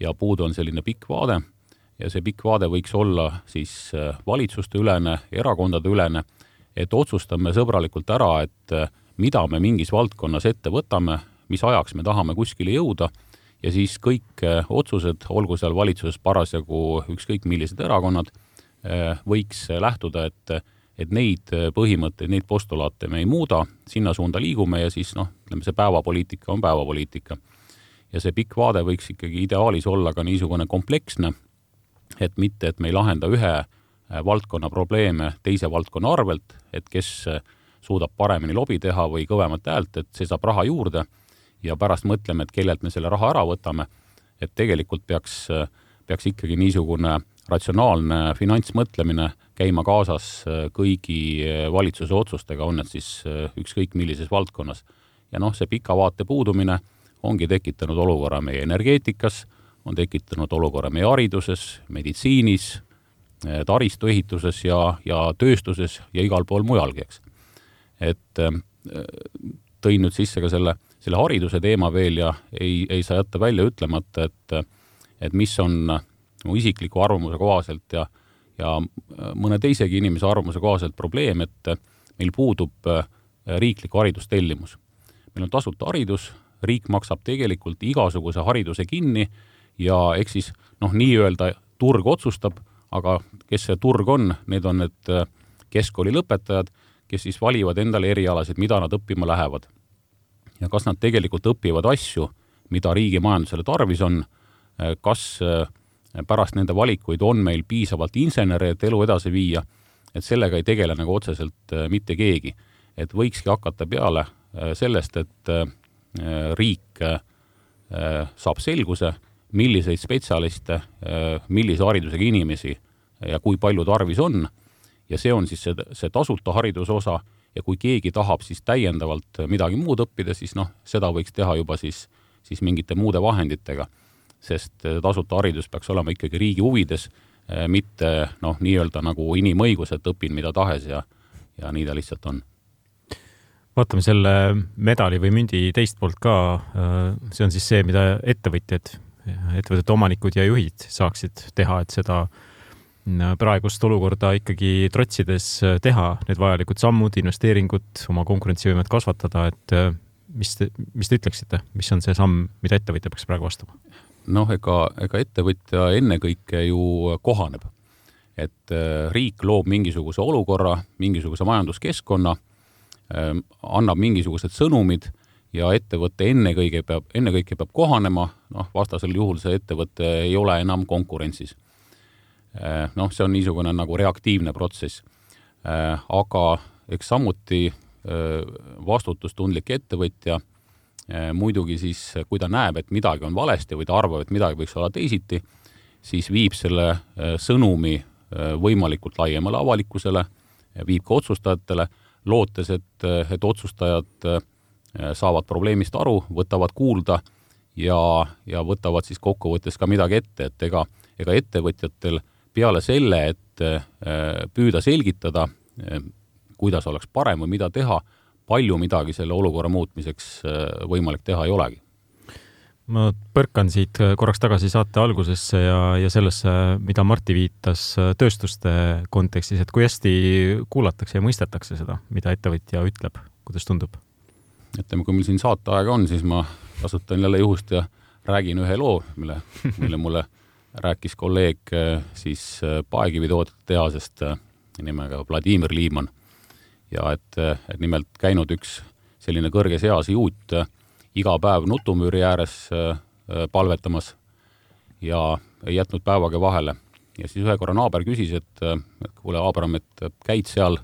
ja puudu on selline pikk vaade ja see pikk vaade võiks olla siis valitsusteülene, erakondadeülene, et otsustame sõbralikult ära, et mida me mingis valdkonnas ette võtame, mis ajaks me tahame kuskile jõuda ja siis kõik äh, otsused, olgu seal valitsuses parasjagu ükskõik millised erakonnad, äh, võiks lähtuda, et, et neid põhimõtteid, neid postulaate me ei muuda, sinna suunda liigume ja siis noh, ütleme see päevapoliitika on päevapoliitika. ja see pikk vaade võiks ikkagi ideaalis olla ka niisugune kompleksne, et mitte, et me ei lahenda ühe valdkonna probleeme teise valdkonna arvelt, et kes suudab paremini lobi teha või kõvemat häält, et see saab raha juurde ja pärast mõtleme, et kellelt me selle raha ära võtame, et tegelikult peaks, peaks ikkagi niisugune ratsionaalne finantsmõtlemine käima kaasas kõigi valitsuse otsustega, on need siis ükskõik millises valdkonnas. ja noh, see pika vaate puudumine ongi tekitanud olukorra meie energeetikas, on tekitanud olukorra meie hariduses, meditsiinis, taristuehituses ja, ja tööstuses ja igal pool mujalgi, eks. et tõin nüüd sisse ka selle selle hariduse teema veel ja ei, ei saa jätta välja ütlemata, et et mis on mu isikliku arvamuse kohaselt ja, ja mõne teisegi inimese arvamuse kohaselt probleem, et meil puudub äh, riiklik haridustellimus. meil on tasuta haridus, riik maksab tegelikult igasuguse hariduse kinni ja eks siis noh, nii-öelda turg otsustab, aga kes see turg on, need on need äh, keskkooli lõpetajad, kes siis valivad endale erialasid, mida nad õppima lähevad ja kas nad tegelikult õpivad asju, mida riigi majandusele tarvis on, kas äh, pärast nende valikuid on meil piisavalt insenere, et elu edasi viia, et sellega ei tegele nagu otseselt äh, mitte keegi. et võikski hakata peale äh, sellest, et riik saab selguse, milliseid spetsialiste, millise haridusega inimesi ja kui palju tarvis on, ja see on siis see, see tasuta hariduse osa ja kui keegi tahab siis täiendavalt midagi muud õppida, siis noh, seda võiks teha juba siis, siis mingite muude vahenditega. sest tasuta haridus peaks olema ikkagi riigi huvides, mitte noh, nii-öelda nagu inimõigus, et õpin mida tahes ja, ja nii ta lihtsalt on vaatame selle medali või mündi teist poolt ka. See on siis see, mida ettevõtjad, ettevõtete omanikud ja juhid saaksid teha, et seda äh, praegust olukorda ikkagi trotsides äh, teha need vajalikud sammud, investeeringud, oma konkurentsivõimet kasvatada, et äh, mis te, mis te ütleksite, mis on see samm, mida ettevõtja peaks praegu astuma? noh, ega, ega ettevõtja ennekõike ju kohaneb. et äh, riik loob mingisuguse olukorra, mingisuguse majanduskeskkonna, ähm, annab mingisugused sõnumid ja ettevõte ennekõike peab, ennekõike peab kohanema, noh, vastasel juhul see ettevõte ei ole enam konkurentsis noh, see on niisugune nagu reaktiivne protsess. Eh, aga eks samuti eh, vastutustundlik ettevõtja muidugi siis, kui ta näeb, et midagi on valesti või ta arvab, et midagi võiks olla teisiti, siis viib selle sõnumi võimalikult laiemale avalikkusele, viib ka otsustajatele, lootes, et, et otsustajad saavad probleemist aru, võtavad kuulda ja, ja võtavad siis kokkuvõttes ka midagi ette, et ega, ega ettevõtjatel peale selle, et äh, püüda selgitada, äh, kuidas oleks parem või mida teha, palju midagi selle olukorra muutmiseks äh, võimalik teha ei olegi ma põrkan siit korraks tagasi saate algusesse ja, ja sellesse, mida Martti viitas tööstuste kontekstis, et kui hästi kuulatakse ja mõistetakse seda, mida ettevõtja ütleb, kuidas tundub? ütleme, kui meil siin saateaega on, siis ma kasutan jälle juhust ja räägin ühe loo, mille, mille mulle rääkis kolleeg äh, siis äh, paekivitoodete tehasest äh, nimega Vladimir Liiman ja et, et nimelt käinud üks selline kõrges eas juut iga päev nutumüüri ääres palvetamas ja ei jätnud päevagi vahele. ja siis ühe korra naaber küsis, et, kuule, Abram, et käid seal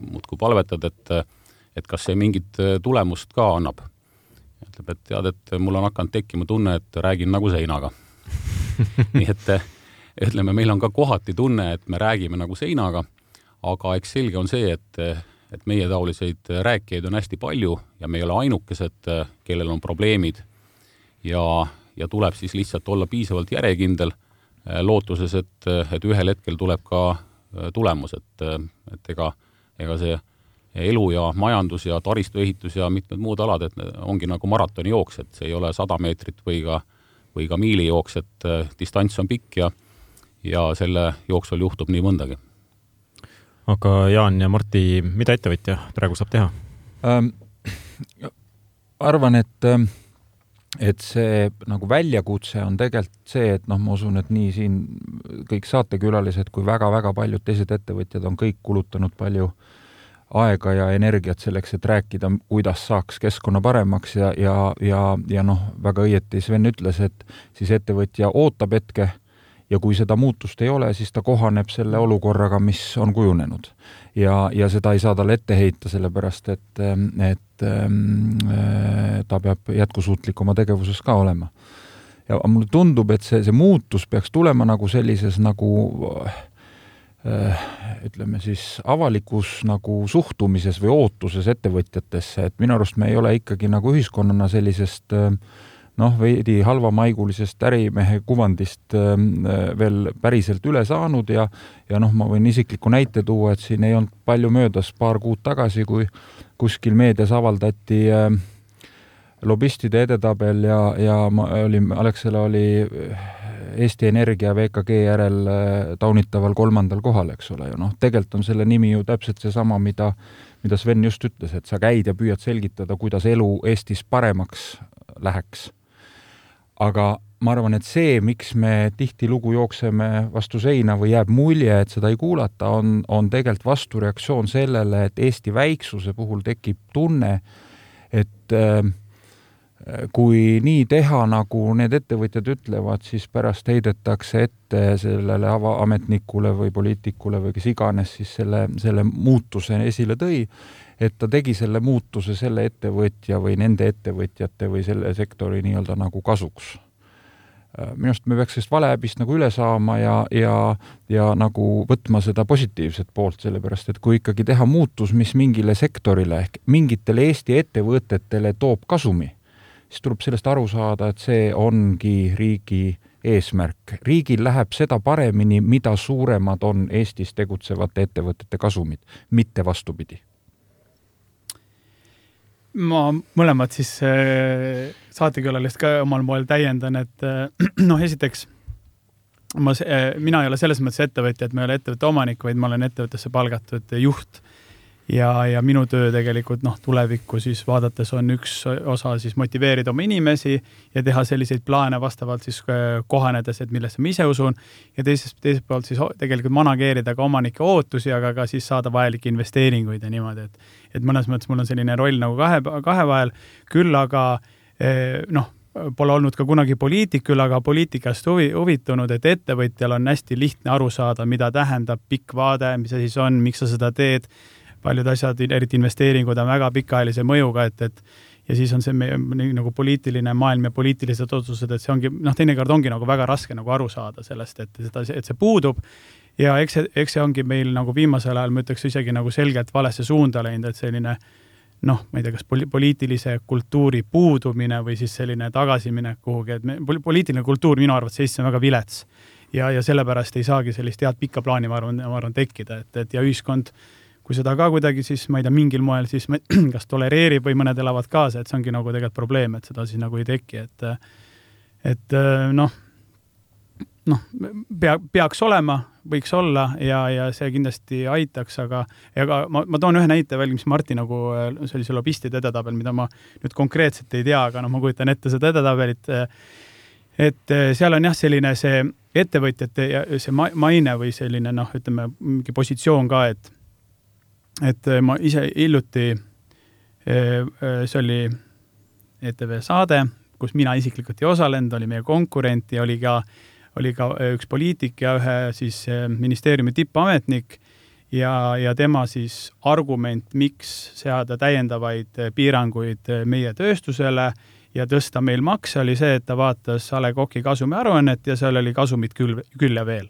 muudkui palvetad, et, et kas see mingit tulemust ka annab ütleb, et tead, et mul on hakanud tekkima tunne, et räägin nagu seinaga. Nii et ütleme, meil on ka kohati tunne, et me räägime nagu seinaga, aga eks selge on see, et, et meietaoliseid rääkijaid on hästi palju ja me ei ole ainukesed, kellel on probleemid. Ja, ja tuleb siis lihtsalt olla piisavalt järjekindel, lootuses, et, et ühel hetkel tuleb ka tulemus, et, et ega, ega see elu ja majandus ja taristuehitus ja mitmed muud alad, et ongi nagu maratonijooks, et see ei ole sada meetrit või ka, või ka miilijooks, et äh, distants on pikk ja, ja selle jooksul juhtub nii mõndagi. aga Jaan ja Martti, mida ettevõtja praegu saab teha ähm,? arvan, et ähm, et see nagu väljakutse on tegelikult see, et noh, ma usun, et nii siin kõik saatekülalised kui väga-väga paljud teised ettevõtjad on kõik kulutanud palju äh, aega ja energiat selleks, et rääkida, kuidas saaks keskkonna paremaks ja, ja, ja, ja noh, väga õieti Sven ütles, et siis ettevõtja ootab hetke, ja kui seda muutust ei ole, siis ta kohaneb selle olukorraga, mis on kujunenud. ja, ja seda ei saa talle ette heita, sellepärast et, et äh, ta peab jätkusuutlik oma tegevuses ka olema. ja mulle tundub, et see, see muutus peaks tulema nagu sellises nagu äh, ütleme siis avalikus nagu suhtumises või ootuses ettevõtjatesse, et minu arust me ei ole ikkagi nagu ühiskonnana sellisest äh, noh, veidi halvamaigulisest ärimehe kuvandist äh, veel päriselt üle saanud ja ja noh, ma võin isikliku näite tuua, et siin ei olnud palju möödas paar kuud tagasi, kui kuskil meedias avaldati äh, lobistide edetabel ja, ja ma olin, Alexela oli Eesti Energia VKG järel äh, taunitaval kolmandal kohal, eks ole ju, noh, tegelikult on selle nimi ju täpselt seesama, mida mida Sven just ütles, et sa käid ja püüad selgitada, kuidas elu Eestis paremaks läheks. Aga ma arvan, et see, miks me tihtilugu jookseme vastu seina või jääb mulje, et seda ei kuulata, on, on tegelikult vastureaktsioon sellele, et Eesti väiksuse puhul tekib tunne, et äh, kui nii teha, nagu need ettevõtjad ütlevad, siis pärast heidetakse ette sellele avaametnikule või poliitikule või kes iganes siis selle, selle muutuse esile tõi, et ta tegi selle muutuse selle ettevõtja või nende ettevõtjate või selle sektori nii-öelda nagu kasuks. Minu arust me peaks sellest valehäbist nagu üle saama ja, ja, ja nagu võtma seda positiivset poolt, sellepärast et kui ikkagi teha muutus, mis mingile sektorile ehk mingitele Eesti ettevõtetele toob kasumi, siis tuleb sellest aru saada, et see ongi riigi eesmärk. riigil läheb seda paremini, mida suuremad on Eestis tegutsevate ettevõtete kasumid, mitte vastupidi ma mõlemad siis äh, saatekülalist ka omal moel täiendan, et äh, noh, esiteks ma, äh, mina ei ole selles mõttes ettevõtja, et ma ei ole ettevõtte omanik, vaid ma olen ettevõttesse palgatud juht ja, ja minu töö tegelikult noh, tulevikku siis vaadates on üks osa siis motiveerida oma inimesi ja teha selliseid plaane vastavalt siis äh, kohanedes, et millesse ma ise usun. ja teisest, teiselt poolt siis tegelikult manageerida ka omanike ootusi, aga ka siis saada vajalikke investeeringuid ja niimoodi, et, et mõnes mõttes mul on selline roll nagu kahe, kahe vahel, küll aga eh, noh pole olnud ka kunagi poliitik, küll aga poliitikast huvi, huvitunud, et ettevõtjal on hästi lihtne aru saada, mida tähendab pikk vaade, mis asi see on, miks sa seda teed paljud asjad, eriti investeeringud on väga pikaajalise mõjuga, et, et ja siis on see meie nagu poliitiline maailm ja poliitilised otsused, et see ongi noh, teinekord ongi nagu väga raske nagu aru saada sellest, et seda, et see puudub. ja eks see, eks see ongi meil nagu viimasel ajal, ma ütleks isegi nagu selgelt valesse suunda läinud, et selline noh, ma ei tea, kas poli poliitilise kultuuri puudumine või siis selline tagasiminek kuhugi, et me, poliitiline kultuur minu arvates Eestis on väga vilets. ja, ja sellepärast ei saagi sellist head pikka plaani, ma arvan, ma arvan, tekkida, et, et ja ühiskond kui seda ka kuidagi siis ma ei tea, mingil moel siis kas tolereerib või mõned elavad kaasa, et see ongi nagu tegelikult probleem, et seda siis nagu ei teki, et et noh, noh, pea, peaks olema, võiks olla ja, ja see kindlasti aitaks, aga ega ma, ma toon ühe näite veel, mis Marti nagu, oli see lobistide edetabel, mida ma nüüd konkreetselt ei tea, aga noh, ma kujutan ette seda edetabelit. et seal on jah, selline see ettevõtjate ja see maine või selline noh, ütleme mingi positsioon ka, et et äh, ma ise hiljuti, äh, äh, see oli ETV saade, kus mina isiklikult ei osalenud, oli meie konkurent ja oli ka, oli ka üks poliitik ja ühe siis ministeeriumi tippametnik ja, ja tema siis argument, miks seada täiendavaid piiranguid meie tööstusele ja tõsta meil makse, oli see, et ta vaatas A Le Coq'i kasumiaruannet ja seal oli kasumit küll, küll ja veel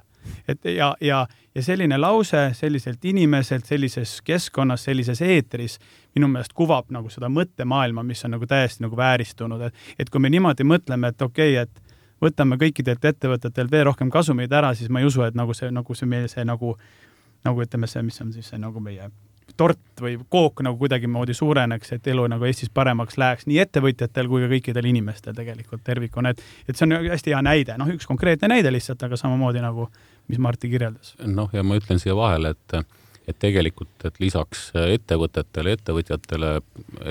et ja, ja, ja selline lause selliselt inimeselt, sellises keskkonnas, sellises eetris minu meelest kuvab nagu seda mõttemaailma, mis on nagu täiesti nagu vääristunud, et, et kui me niimoodi mõtleme, et okei okay,, et võtame kõikidelt ettevõtetelt veel rohkem kasumeid ära, siis ma ei usu, et nagu see, nagu see meie see nagu, nagu ütleme, see, mis on siis see nagu meie tort või kook nagu kuidagimoodi suureneks, et elu nagu Eestis paremaks läheks nii ettevõtjatel kui ka kõikidel inimestel tegelikult tervikuna, et, et see on hästi hea näide, noh, üks konkreetne näide lihtsalt, aga samamoodi nagu, mis Martti kirjeldas. noh, ja ma ütlen siia vahele, et et tegelikult, et lisaks ettevõtetele, ettevõtjatele,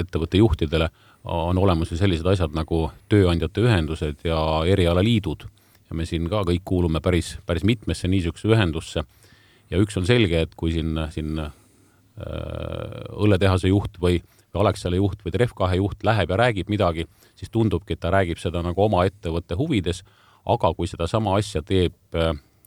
ettevõtte juhtidele on olemas ju sellised asjad nagu tööandjate ühendused ja erialaliidud. ja me siin ka kõik kuulume päris, päris mitmesse niisugusesse ühendusse. ja üks on selge, et kui siin, siin õlletehase juht või, või Alexela juht või Tref2 juht läheb ja räägib midagi, siis tundubki, et ta räägib seda nagu oma ettevõtte huvides, aga kui sedasama asja teeb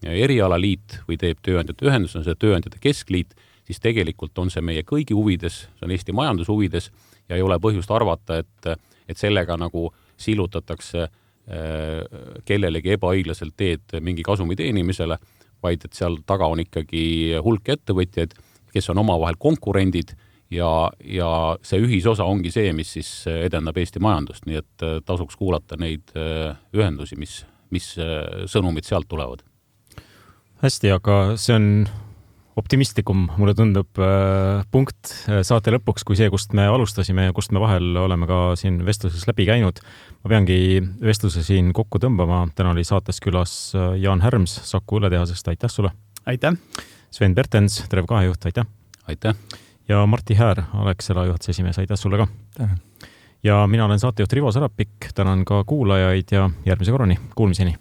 erialaliit või teeb Tööandjate Ühendus, on see Tööandjate Keskliit, siis tegelikult on see meie kõigi huvides, see on Eesti majanduse huvides ja ei ole põhjust arvata, et, et sellega nagu sillutatakse kellelegi ebaõiglaselt teed mingi kasumi teenimisele, vaid et seal taga on ikkagi hulk ettevõtjaid, kes on omavahel konkurendid ja, ja see ühisosa ongi see, mis siis edendab Eesti majandust, nii et äh, tasuks kuulata neid äh, ühendusi, mis, mis äh, sõnumid sealt tulevad. hästi, aga see on optimistlikum, mulle tundub, punkt saate lõpuks kui see, kust me alustasime ja kust me vahel oleme ka siin vestluses läbi käinud. ma peangi vestluse siin kokku tõmbama, täna oli saates külas Jaan Härms Saku õlletehasest, aitäh sulle! aitäh! Sven Bertens, Trev2 juht, aitäh! aitäh! ja Martti Häär, Alexela juhatuse esimees, aitäh sulle ka! ja mina olen saatejuht Rivo Sarapik, tänan ka kuulajaid ja järgmise korrani, kuulmiseni!